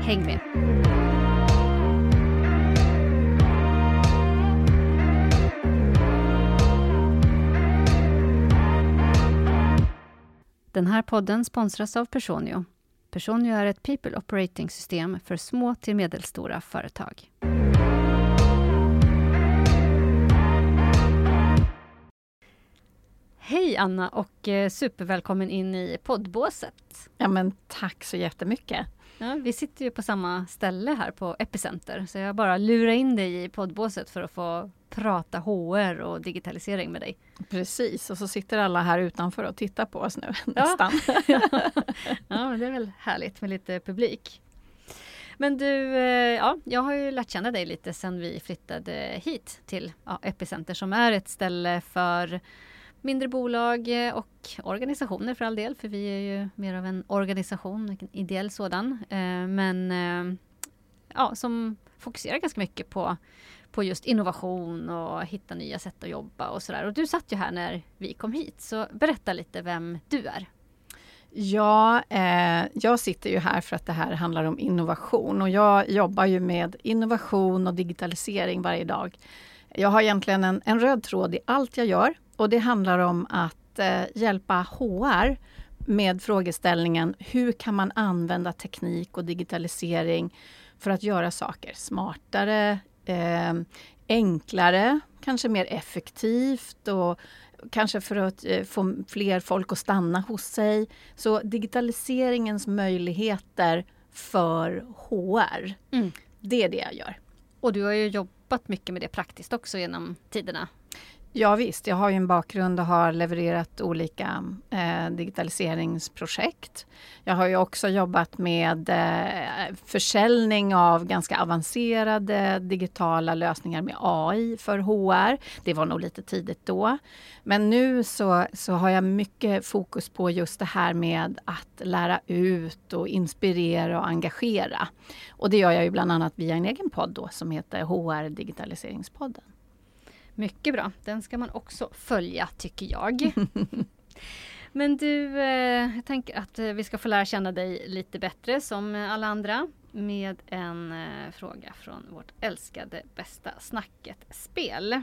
Häng med! Den här podden sponsras av Personio. Personio är ett people operating system för små till medelstora företag. Hej Anna och eh, supervälkommen in i poddbåset. Ja men tack så jättemycket. Ja, vi sitter ju på samma ställe här på Epicenter, så jag bara lurar in dig i poddbåset för att få prata HR och digitalisering med dig. Precis, och så sitter alla här utanför och tittar på oss nu nästan. Ja, ja det är väl härligt med lite publik. Men du, eh, ja, jag har ju lärt känna dig lite sedan vi flyttade hit till ja, Epicenter som är ett ställe för mindre bolag eh, och organisationer för all del, för vi är ju mer av en organisation, en ideell sådan, eh, men eh, ja, som fokuserar ganska mycket på, på just innovation och hitta nya sätt att jobba och sådär. Och du satt ju här när vi kom hit, så berätta lite vem du är. Ja, eh, jag sitter ju här för att det här handlar om innovation och jag jobbar ju med innovation och digitalisering varje dag. Jag har egentligen en, en röd tråd i allt jag gör och det handlar om att eh, hjälpa HR med frågeställningen hur kan man använda teknik och digitalisering för att göra saker smartare, eh, enklare, kanske mer effektivt och kanske för att eh, få fler folk att stanna hos sig. Så digitaliseringens möjligheter för HR, mm. det är det jag gör. Och du har ju jobbat mycket med det praktiskt också genom tiderna. Ja visst, jag har ju en bakgrund och har levererat olika eh, digitaliseringsprojekt. Jag har ju också jobbat med eh, försäljning av ganska avancerade digitala lösningar med AI för HR. Det var nog lite tidigt då. Men nu så, så har jag mycket fokus på just det här med att lära ut och inspirera och engagera. Och det gör jag ju bland annat via en egen podd då som heter HR Digitaliseringspodden. Mycket bra. Den ska man också följa tycker jag. Men du, eh, jag tänker att eh, vi ska få lära känna dig lite bättre som alla andra med en eh, fråga från vårt älskade Bästa snacket-spel.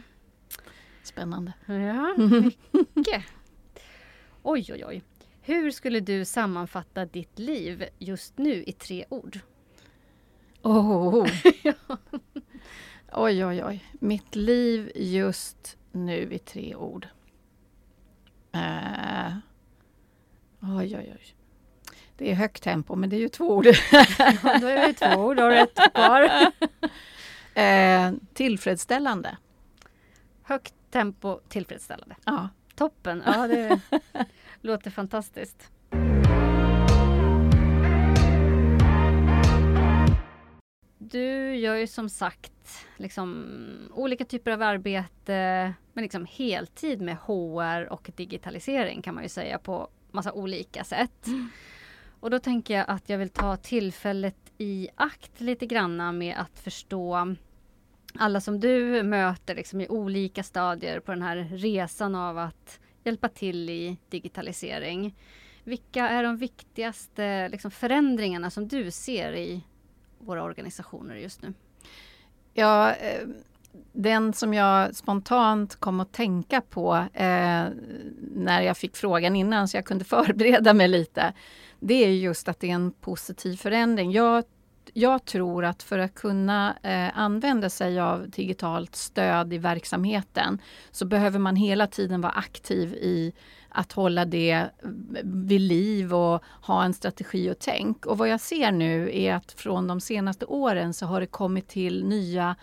Spännande. Ja, mycket. Oj, oj, oj. Hur skulle du sammanfatta ditt liv just nu i tre ord? Oh. Oj, oj, oj. Mitt liv just nu i tre ord. Uh, oj, oj, oj. Det är högt tempo, men det är ju två ord. ja, då är det två ord, har ett kvar. uh, tillfredsställande. Högt tempo, tillfredsställande. Ja. Toppen, ja det låter fantastiskt. Du gör ju som sagt liksom, olika typer av arbete, men liksom heltid med HR och digitalisering kan man ju säga på massa olika sätt. Mm. Och då tänker jag att jag vill ta tillfället i akt lite granna med att förstå alla som du möter liksom i olika stadier på den här resan av att hjälpa till i digitalisering. Vilka är de viktigaste liksom, förändringarna som du ser i våra organisationer just nu? Ja, eh, den som jag spontant kom att tänka på eh, när jag fick frågan innan så jag kunde förbereda mig lite. Det är just att det är en positiv förändring. Jag, jag tror att för att kunna eh, använda sig av digitalt stöd i verksamheten så behöver man hela tiden vara aktiv i att hålla det eh, vid liv och ha en strategi och tänk. Och vad jag ser nu är att från de senaste åren så har det kommit till nya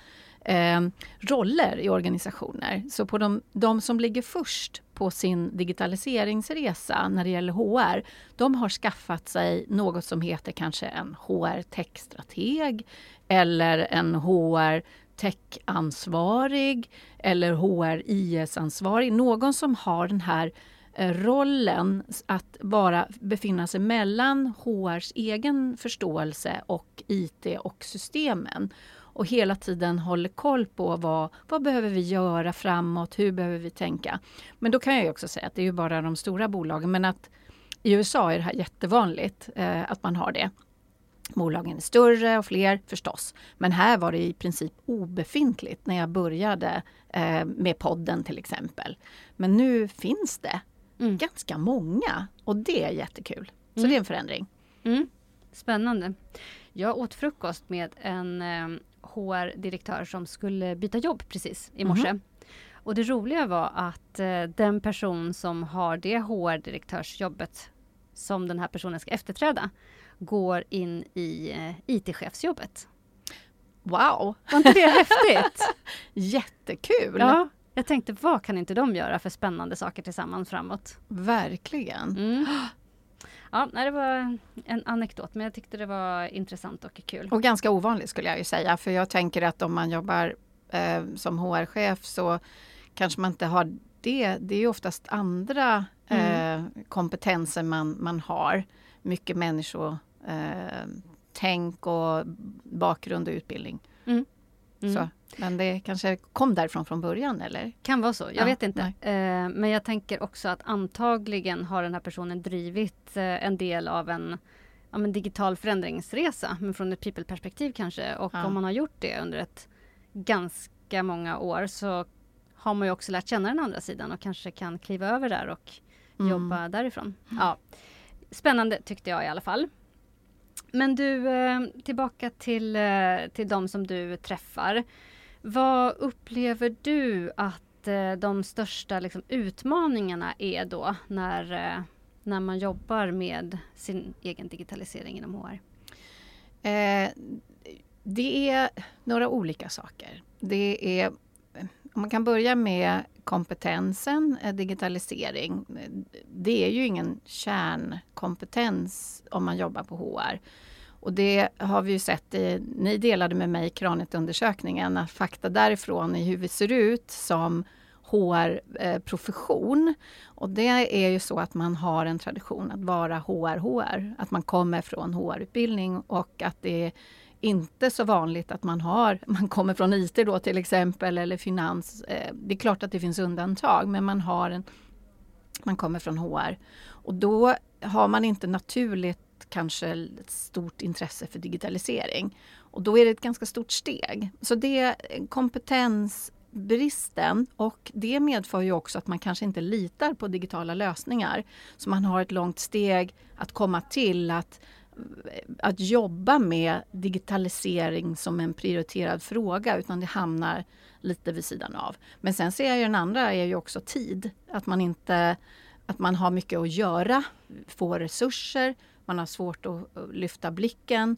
eh, roller i organisationer. Så på de, de som ligger först på sin digitaliseringsresa när det gäller HR, de har skaffat sig något som heter kanske en HR-techstrateg eller en HR-techansvarig eller HR-IS-ansvarig. Någon som har den här eh, Eh, rollen att bara befinna sig mellan HRs egen förståelse och IT och systemen och hela tiden håller koll på vad, vad behöver vi göra framåt, hur behöver vi tänka. Men då kan jag också säga att det är ju bara de stora bolagen, men att i USA är det här jättevanligt eh, att man har det. Bolagen är större och fler förstås. Men här var det i princip obefintligt när jag började eh, med podden till exempel. Men nu finns det mm. ganska många och det är jättekul. Så mm. det är en förändring. Mm. Spännande. Jag åt frukost med en eh, HR-direktör som skulle byta jobb precis i morse. Mm. Och det roliga var att eh, den person som har det HR-direktörsjobbet som den här personen ska efterträda går in i eh, IT-chefsjobbet. Wow! Var inte det häftigt? Jättekul! Ja, jag tänkte vad kan inte de göra för spännande saker tillsammans framåt? Verkligen! Mm. Ja, det var en anekdot, men jag tyckte det var intressant och kul. Och ganska ovanligt skulle jag ju säga, för jag tänker att om man jobbar eh, som HR-chef så kanske man inte har det. Det är ju oftast andra mm. eh, kompetenser man, man har. Mycket människotänk eh, och bakgrund och utbildning. Mm. Mm. Så, men det kanske kom därifrån från början eller? Kan vara så, jag ja, vet inte. Eh, men jag tänker också att antagligen har den här personen drivit eh, en del av en ja, digital förändringsresa, men från ett people-perspektiv kanske. Och ja. om man har gjort det under ett ganska många år så har man ju också lärt känna den andra sidan och kanske kan kliva över där och mm. jobba därifrån. Ja. Spännande tyckte jag i alla fall. Men du, eh, tillbaka till, eh, till de som du träffar. Vad upplever du att eh, de största liksom, utmaningarna är då när, när man jobbar med sin egen digitalisering inom HR? Eh, det är några olika saker. Det är, om man kan börja med kompetensen, eh, digitalisering. Eh, det är ju ingen kärnkompetens om man jobbar på HR. Och det har vi ju sett, i, ni delade med mig Kranet-undersökningen, att fakta därifrån i hur vi ser ut som HR-profession. Eh, och det är ju så att man har en tradition att vara HR-HR, att man kommer från HR-utbildning och att det är inte så vanligt att man har, man kommer från IT då till exempel eller finans. Eh, det är klart att det finns undantag men man har en, man kommer från HR. Och då har man inte naturligt kanske ett stort intresse för digitalisering. Och då är det ett ganska stort steg. Så det är kompetensbristen och det medför ju också att man kanske inte litar på digitala lösningar. Så man har ett långt steg att komma till att att jobba med digitalisering som en prioriterad fråga utan det hamnar lite vid sidan av. Men sen ser jag ju den andra är ju också tid. Att man inte att man har mycket att göra, få resurser, man har svårt att lyfta blicken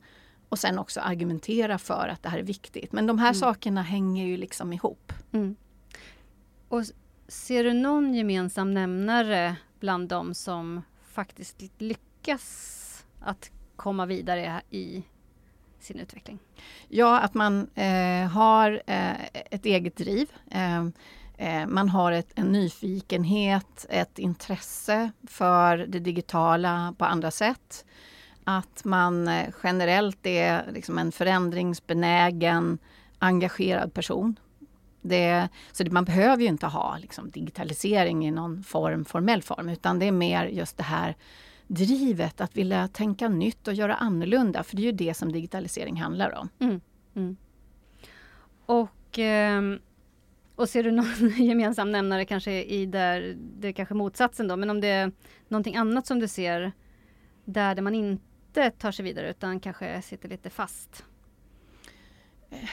och sen också argumentera för att det här är viktigt. Men de här mm. sakerna hänger ju liksom ihop. Mm. Och ser du någon gemensam nämnare bland de som faktiskt lyckas att komma vidare i sin utveckling? Ja, att man eh, har eh, ett eget driv. Ehm, eh, man har ett, en nyfikenhet, ett intresse för det digitala på andra sätt. Att man eh, generellt är liksom en förändringsbenägen, engagerad person. Det, så det, man behöver ju inte ha liksom, digitalisering i någon form, formell form, utan det är mer just det här drivet att vilja tänka nytt och göra annorlunda. För det är ju det som digitalisering handlar om. Mm, mm. Och, ehm, och ser du någon gemensam nämnare kanske i där, det är kanske motsatsen då, men om det är någonting annat som du ser där, där man inte tar sig vidare utan kanske sitter lite fast? Eh,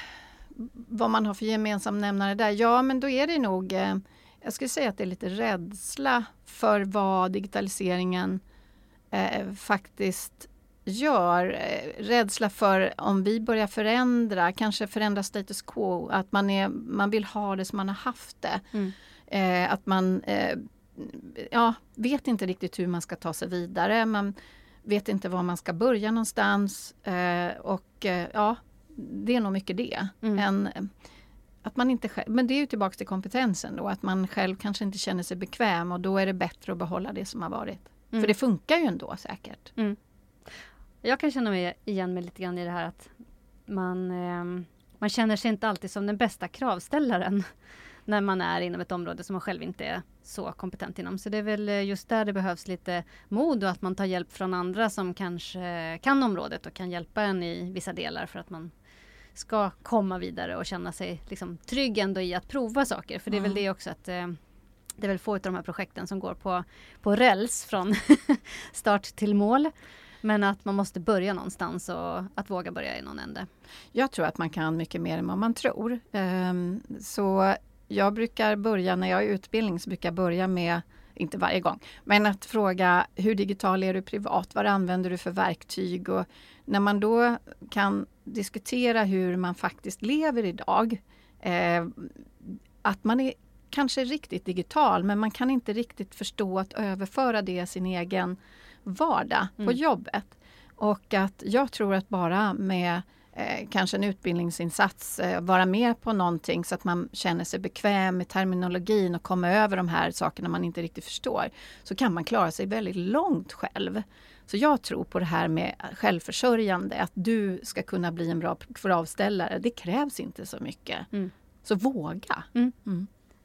vad man har för gemensam nämnare där? Ja, men då är det nog eh, jag skulle säga att det är lite rädsla för vad digitaliseringen eh, faktiskt gör, eh, rädsla för om vi börjar förändra, kanske förändra status quo, att man, är, man vill ha det som man har haft det. Mm. Eh, att man eh, ja, vet inte riktigt hur man ska ta sig vidare. Man vet inte var man ska börja någonstans. Eh, och eh, ja, det är nog mycket det. Mm. En, att man inte själv, men det är ju tillbaks till kompetensen då, att man själv kanske inte känner sig bekväm och då är det bättre att behålla det som har varit. Mm. För det funkar ju ändå säkert. Jag kan känna mig igen mig lite grann i det här att man, eh, man känner sig inte alltid som den bästa kravställaren när man är inom ett område som man själv inte är så kompetent inom. Så det är väl eh, just där det behövs lite mod och att man tar hjälp från andra som kanske kan området och kan hjälpa en i vissa delar för att man ska komma vidare och känna sig liksom trygg ändå i att prova saker. För det är väl Mm. det också att eh, det är väl få av de här projekten som går på, på räls från start till mål. Men att man måste börja någonstans och att våga börja i någon ände. Jag tror att man kan mycket mer än vad man tror. Ehm, så jag brukar börja, när jag är i utbildning, så brukar jag börja med, inte varje gång, men att fråga hur digital är du privat? Vad använder du för verktyg? Och när man då kan diskutera hur man faktiskt lever idag, eh, att man är kanske riktigt digital, men man kan inte riktigt förstå att överföra det i sin egen vardag på Mm. jobbet. Och att jag tror att bara med eh, kanske en utbildningsinsats, eh, vara med på någonting så att man känner sig bekväm med terminologin och kommer över de här sakerna man inte riktigt förstår, så kan man klara sig väldigt långt själv. Så jag tror på det här med självförsörjande, att du ska kunna bli en bra kravställare. Det krävs inte så mycket. Mm. Så våga!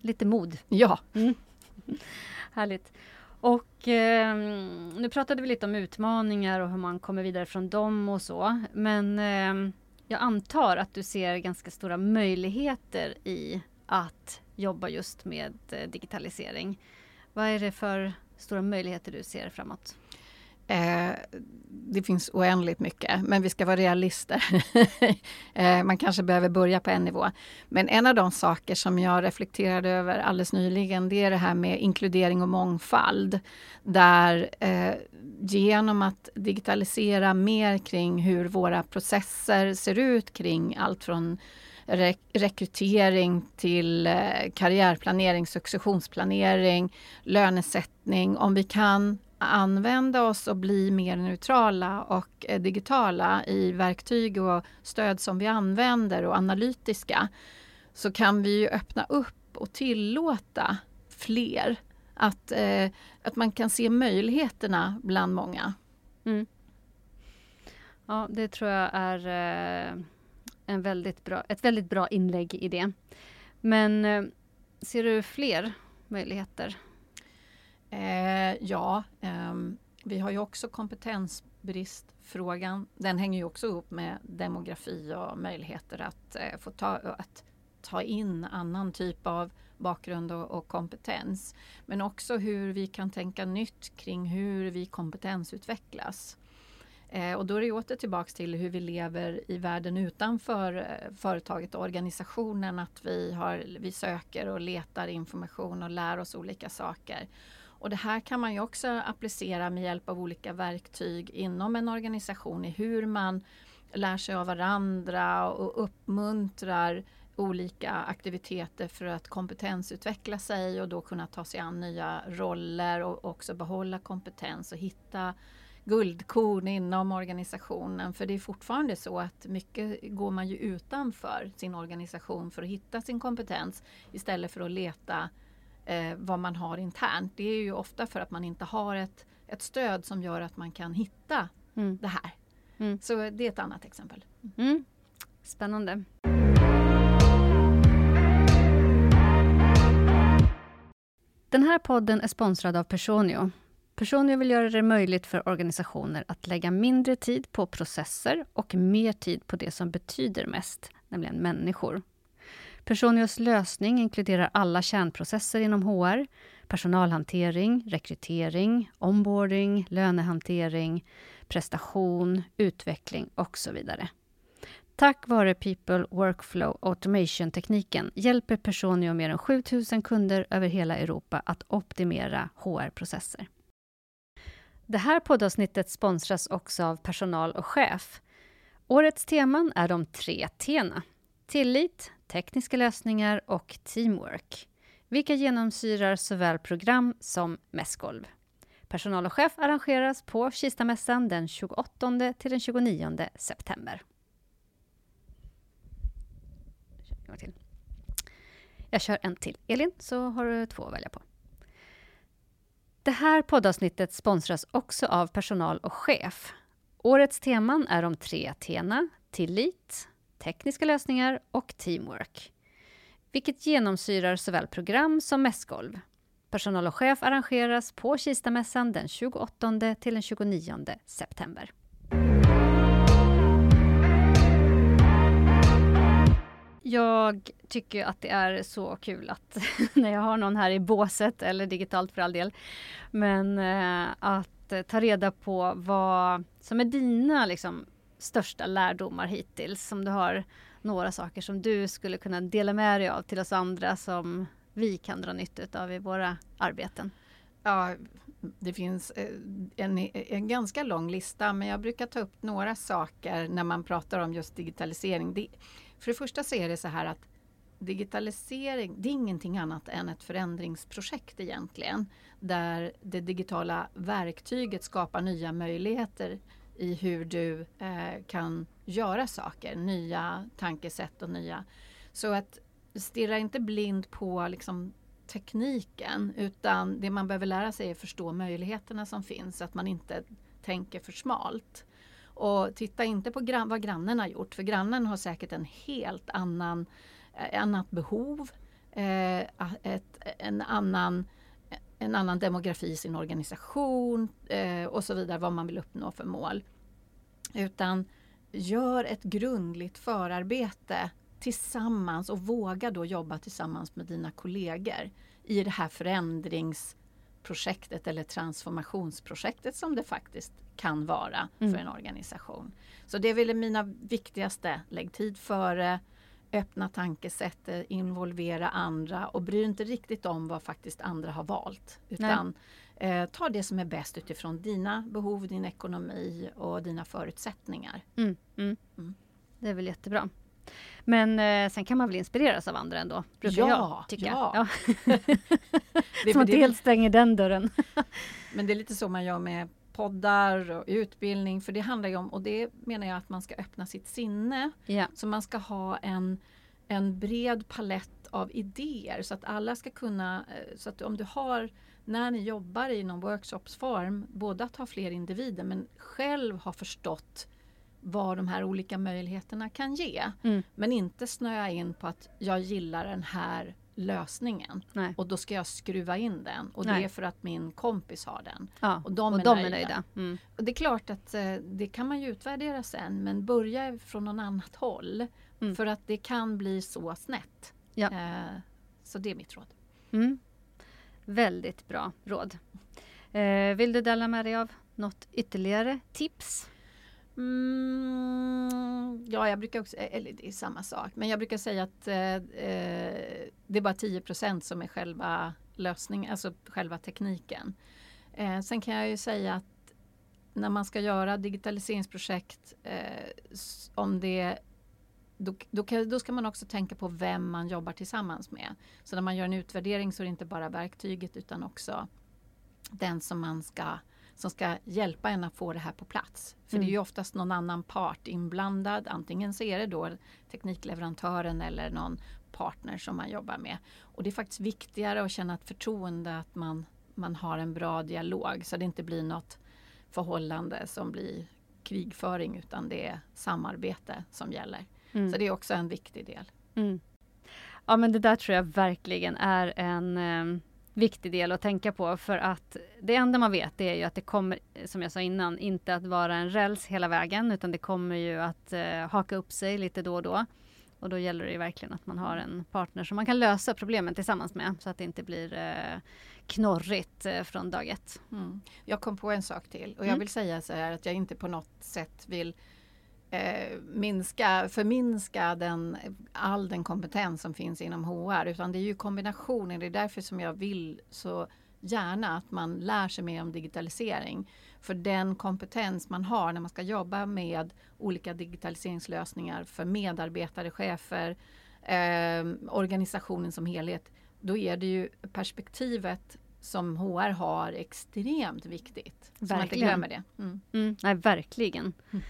Lite mod. Ja, Härligt. Och eh, nu pratade vi lite om utmaningar och hur man kommer vidare från dem och så. Men eh, jag antar att du ser ganska stora möjligheter i att jobba just med eh, digitalisering. Vad är det för stora möjligheter du ser framåt? Eh, det finns oändligt mycket, men vi ska vara realister. eh, man kanske behöver börja på en nivå. Men en av de saker som jag reflekterade över alldeles nyligen, det är det här med inkludering och mångfald. Där eh, genom att digitalisera mer kring hur våra processer ser ut kring allt från rekrytering till eh, karriärplanering, successionsplanering, lönesättning. Om vi kan använda oss och bli mer neutrala och eh, digitala i verktyg och stöd som vi använder och analytiska så kan vi ju öppna upp och tillåta fler att, eh, att man kan se möjligheterna bland många. Mm. Ja, det tror jag är eh, en väldigt bra, ett väldigt bra inlägg i det. Men eh, ser du fler möjligheter? Eh, ja, eh, vi har ju också kompetensbristfrågan. Den hänger ju också ihop med demografi och möjligheter att eh, få ta, att ta in annan typ av bakgrund och, och kompetens. Men också hur vi kan tänka nytt kring hur vi kompetensutvecklas. Eh, och då är det åter tillbaks till hur vi lever i världen utanför eh, företaget och organisationen. Att vi, har, vi söker och letar information och lär oss olika saker. Och det här kan man ju också applicera med hjälp av olika verktyg inom en organisation i hur man lär sig av varandra och uppmuntrar olika aktiviteter för att kompetensutveckla sig och då kunna ta sig an nya roller och också behålla kompetens och hitta guldkorn inom organisationen. För det är fortfarande så att mycket går man ju utanför sin organisation för att hitta sin kompetens istället för att leta eh, vad man har internt. Det är ju ofta för att man inte har ett, ett stöd som gör att man kan hitta Mm. det här. Mm. Så det är ett annat exempel. Mm. Spännande. Den här podden är sponsrad av Personio. Personio vill göra det möjligt för organisationer att lägga mindre tid på processer och mer tid på det som betyder mest, nämligen människor. Personios lösning inkluderar alla kärnprocesser inom HR, personalhantering, rekrytering, onboarding, lönehantering, prestation, utveckling och så vidare. Tack vare People Workflow Automation-tekniken hjälper Personio mer än 7000 kunder över hela Europa att optimera HR-processer. Det här poddavsnittet sponsras också av Personal och chef. Årets teman är de tre T-na. Tillit, tekniska lösningar och teamwork. Vilka genomsyrar såväl program som mässgolv. Personal och chef arrangeras på Kistamässan den 28 till den 29 september. Jag kör en till. Elin, så har du två att välja på. Det här poddavsnittet sponsras också av Personal och chef. Årets teman är de tre T'na, tillit, tekniska lösningar och teamwork. Vilket genomsyrar såväl program som mässgolv. Personal och chef arrangeras på Kistamässan den 28 till den 29 september. Jag tycker att det är så kul att när jag har någon här i båset, eller digitalt för all del, men eh, att ta reda på vad som är dina liksom, största lärdomar hittills. Om du har några saker som du skulle kunna dela med dig av till oss andra som vi kan dra nytta av i våra arbeten. Ja, det finns eh, en, en, ganska lång lista men jag brukar ta upp några saker när man pratar om just digitalisering. Det, för det första så är det så här att digitalisering, det är ingenting annat än ett förändringsprojekt egentligen. Där det digitala verktyget skapar nya möjligheter i hur du eh, kan göra saker, nya tankesätt och nya. Så att stirra inte blind på liksom, tekniken utan det man behöver lära sig är att förstå möjligheterna som finns, så att man inte tänker för smalt. Och titta inte på gran vad grannen har gjort för grannen har säkert en helt annan eh, annat behov, eh, ett, en, annan, en annan demografi i sin organisation eh, och så vidare, vad man vill uppnå för mål. Utan gör ett grundligt förarbete tillsammans och våga då jobba tillsammans med dina kollegor i det här förändringsprojektet eller transformationsprojektet som det faktiskt kan vara mm. för en organisation. Så det är väl mina viktigaste. Lägg tid före, öppna tankesättet, involvera andra och bry inte riktigt om vad faktiskt andra har valt. Utan eh, ta det som är bäst utifrån dina behov, din ekonomi och dina förutsättningar. Mm, mm. Mm. Det är väl jättebra. Men eh, sen kan man väl inspireras av andra ändå? Brukar ja, jag tycka. Ja. ja. Som att helt stänger den dörren. men det är lite så man gör med poddar och utbildning. För det handlar ju om, och det menar jag att man ska öppna sitt sinne. Ja. Så man ska ha en, en bred palett av idéer så att alla ska kunna, eh, så att om du har när ni jobbar i någon workshopsform, både att ha fler individer men själv ha förstått vad de här olika möjligheterna kan ge. Mm. Men inte snöa in på att jag gillar den här lösningen Nej. och då ska jag skruva in den och Nej. det är för att min kompis har den. Ja, och de, och är, de nöjda. är nöjda. Mm. Och det är klart att eh, det kan man ju utvärdera sen men börja från någon annat håll. Mm. För att det kan bli så snett. Ja. Eh, så det är mitt råd. Mm. Väldigt bra råd. Eh, vill du dela med dig av något ytterligare tips? Mm, ja, jag brukar också, eller det är samma sak, men jag brukar säga att eh, eh det är bara 10% som är själva lösningen, alltså själva tekniken. Eh, sen kan jag ju säga att när man ska göra digitaliseringsprojekt, eh, om det då, då, kan, då, ska man också tänka på vem man jobbar tillsammans med. Så när man gör en utvärdering så är det inte bara verktyget utan också den som man ska som ska hjälpa en att få det här på plats. För mm. det är ju oftast någon annan part inblandad. Antingen så är det då teknikleverantören eller någon partner som man jobbar med. Och det är faktiskt viktigare att känna ett förtroende att man, man har en bra dialog så det inte blir något förhållande som blir krigföring utan det är samarbete som gäller. Mm. Så det är också en viktig del. Mm. Ja men det där tror jag verkligen är en eh, viktig del att tänka på för att det enda man vet är ju att det kommer, som jag sa innan, inte att vara en räls hela vägen utan det kommer ju att eh, haka upp sig lite då och då. Och då gäller det ju verkligen att man har en partner som man kan lösa problemen tillsammans med så att det inte blir eh, knorrigt eh, från dag ett. Mm. Jag kom på en sak till och jag mm. vill säga så här att jag inte på något sätt vill eh, minska, förminska den, all den kompetens som finns inom HR utan det är ju kombinationen. Det är därför som jag vill så gärna att man lär sig mer om digitalisering. För den kompetens man har när man ska jobba med olika digitaliseringslösningar för medarbetare, chefer, eh, organisationen som helhet. Då är det ju perspektivet som HR har extremt viktigt. Verkligen. Så man inte glömmer det. Mm. Mm, nej, verkligen. Mm.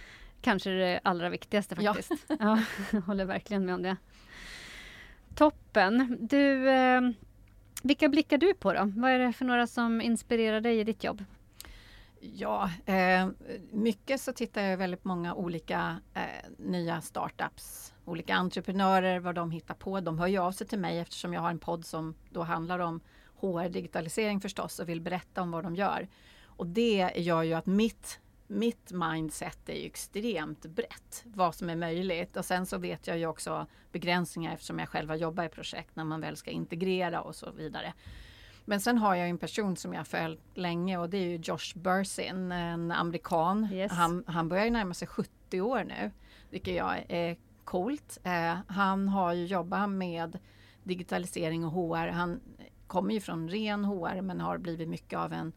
Kanske det allra viktigaste faktiskt. Ja. ja, håller verkligen med om det. Toppen. Du, eh, vilka blickar du på då? Vad är det för några som inspirerar dig i ditt jobb? Ja, eh, mycket så tittar jag väldigt många olika eh, nya startups. Olika entreprenörer, vad de hittar på. De hör ju av sig till mig eftersom jag har en podd som då handlar om HR-digitalisering förstås och vill berätta om vad de gör. Och det gör ju att mitt mitt mindset är ju extremt brett, vad som är möjligt. Och sen så vet jag ju också begränsningar eftersom jag själv har jobbat i projekt när man väl ska integrera och så vidare. Men sen har jag en person som jag följt länge och det är ju Josh Bursin, en amerikan. Yes. Han, han börjar närma sig 70 år nu, vilket jag är coolt. Eh, han har ju jobbat med digitalisering och HR. Han kommer ju från ren HR men har blivit mycket av en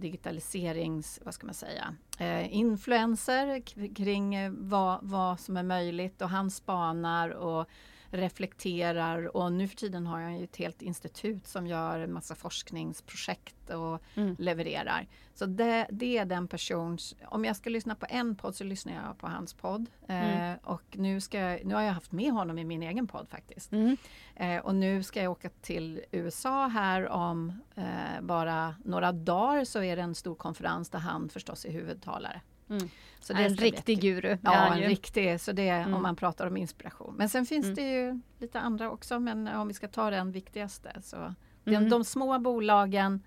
digitaliserings, vad ska man säga, eh, influencer kring eh, vad, vad som är möjligt och han spanar och reflekterar och nu för tiden har jag ett helt institut som gör en massa forskningsprojekt och mm. levererar. Så det, det, är den persons, om jag ska lyssna på en podd så lyssnar jag på hans podd. Mm. Eh, och nu, ska, nu har jag haft med honom i min egen podd faktiskt. Mm. Eh, och nu ska jag åka till USA här om eh, bara några dagar så är det en stor konferens där han förstås är huvudtalare. Mm. Så det är en riktig guru. Ja, en riktig. Så det är mm. om man pratar om inspiration. Men sen finns mm. det ju lite andra också. Men om vi ska ta den viktigaste så de, mm. de små bolagen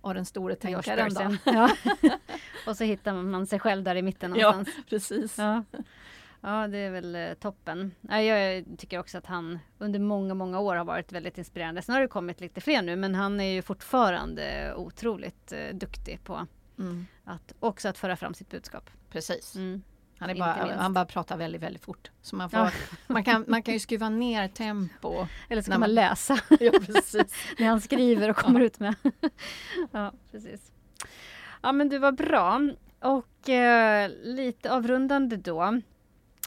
och den store tänkaren. Då. Ja. och så hittar man sig själv där i mitten någonstans. Ja, precis. Ja. Ja, det är väl eh, toppen. Jag tycker också att han under många, många år har varit väldigt inspirerande. Sen har det kommit lite fler nu, men han är ju fortfarande otroligt eh, duktig på Mm. Att, också att föra fram sitt budskap. Precis. Mm. Han, är bara, han bara pratar väldigt, väldigt fort. Så man, får, ja. man, kan, man kan ju skruva ner tempo. Eller så kan man, man läsa. ja, när han skriver och kommer ja. ut med. ja, precis. Ja, men du var bra. Och eh, lite avrundande då.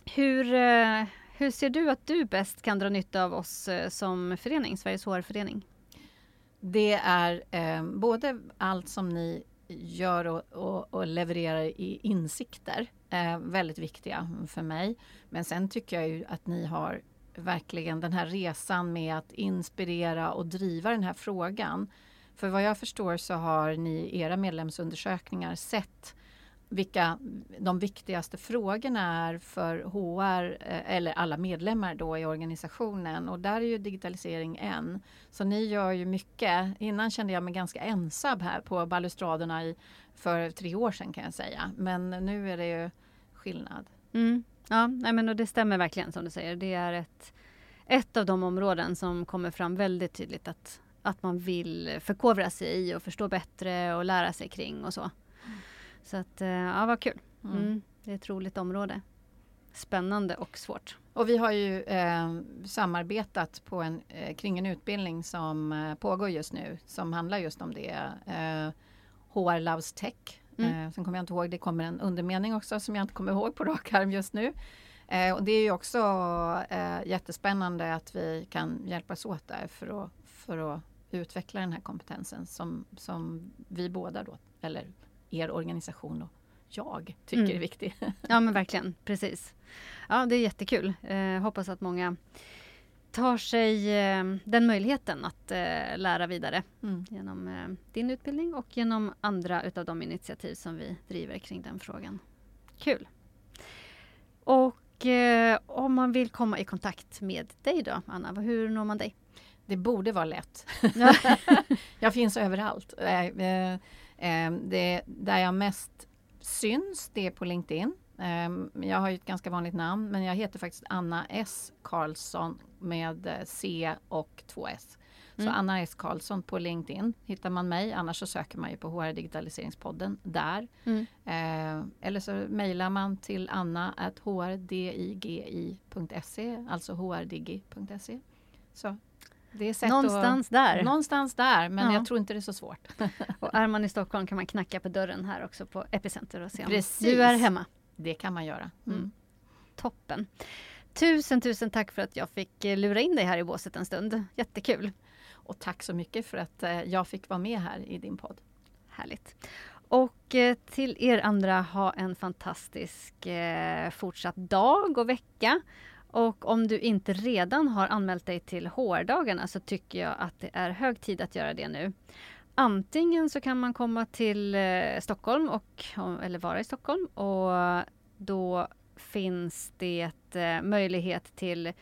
Hur, eh, hur ser du att du bäst kan dra nytta av oss eh, som förening, Sveriges HR-förening? Det är eh, både allt som ni gör och, och, och levererar i insikter. Eh, väldigt viktiga för mig. Men sen tycker jag ju att ni har verkligen den här resan med att inspirera och driva den här frågan. För vad jag förstår så har ni i era medlemsundersökningar sett vilka de viktigaste frågorna är för HR eh, eller alla medlemmar då i organisationen och där är ju digitalisering en. Så ni gör ju mycket. Innan kände jag mig ganska ensam här på balustraderna i, för tre år sedan kan jag säga. Men nu är det ju skillnad. Mm. Ja, nej men och det stämmer verkligen som du säger. Det är ett, ett av de områden som kommer fram väldigt tydligt att, att man vill förkovra sig i och förstå bättre och lära sig kring och så. Så att, eh, ja vad kul. Mm. Mm, det är ett roligt område. Spännande och svårt. Och vi har ju eh, samarbetat på en, eh, kring en utbildning som eh, pågår just nu som handlar just om det. HR eh, Loves Tech. Mm. Eh, sen kommer jag inte ihåg, det kommer en undermening också som jag inte kommer ihåg på rak arm just nu. och det är ju också jättespännande att vi kan hjälpas åt där för att, för att utveckla den här kompetensen som, som vi båda då, eller er organisation och jag tycker mm. är viktig. Ja men verkligen, precis. Ja det är jättekul. Eh, hoppas att många tar sig eh, den möjligheten att eh, lära vidare mm. genom eh, din utbildning och genom andra utav de initiativ som vi driver kring den frågan. Kul! Och eh, om man vill komma i kontakt med dig då, Anna, hur når man dig? Det borde vara lätt. jag finns överallt. Eh, Eh, det, där jag mest syns, det är på LinkedIn. Eh, jag har ju ett ganska vanligt namn, men jag heter faktiskt Anna S Karlsson med eh, C och två S. Mm. Så Anna S Karlsson på LinkedIn hittar man mig. Annars så söker man ju på HR Digitaliseringspodden där. Mm. Eh, eller så mejlar man till anna hrdiggi.se, alltså hrdigi.se. Så någonstans att, där. Någonstans där, men Ja. jag tror inte det är så svårt. Och är man i Stockholm kan man knacka på dörren här också på Epicenter och se om Precis. du är hemma. Det kan man göra. Mm. Mm. Toppen. Tusen, tusen tack för att jag fick eh, lura in dig här i båset en stund. Jättekul. Och tack så mycket för att eh, jag fick vara med här i din podd. Härligt. Och eh, till er andra, ha en fantastisk fortsatt dag och vecka. Och om du inte redan har anmält dig till HR-dagarna så tycker jag att det är hög tid att göra det nu. Antingen så kan man komma till eh, Stockholm och, eller vara i Stockholm och då finns det eh, möjlighet till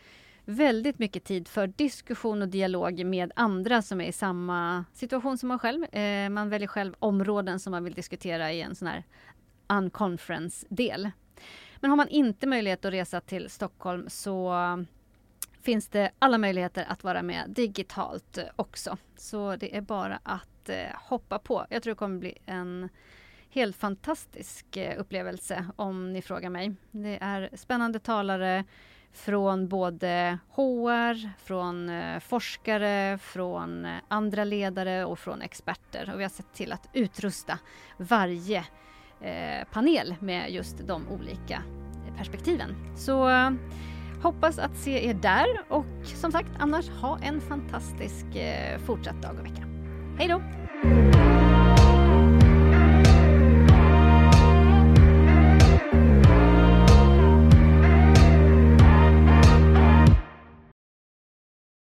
väldigt mycket tid för diskussion och dialog med andra som är i samma situation som man själv. Eh, man väljer själv områden som man vill diskutera i en sån här unconference-del. Men har man inte möjlighet att resa till Stockholm så eh, finns det alla möjligheter att vara med digitalt eh, också. Så det är bara att eh, hoppa på. Jag tror det kommer bli en helt fantastisk upplevelse om ni frågar mig. Det är spännande talare från både HR, från forskare, från andra ledare och från experter. Och vi har sett till att utrusta varje Eh, panel med just de olika perspektiven. Så eh, hoppas att se er där och som sagt annars ha en fantastisk eh, fortsatt dag och vecka. Hej då!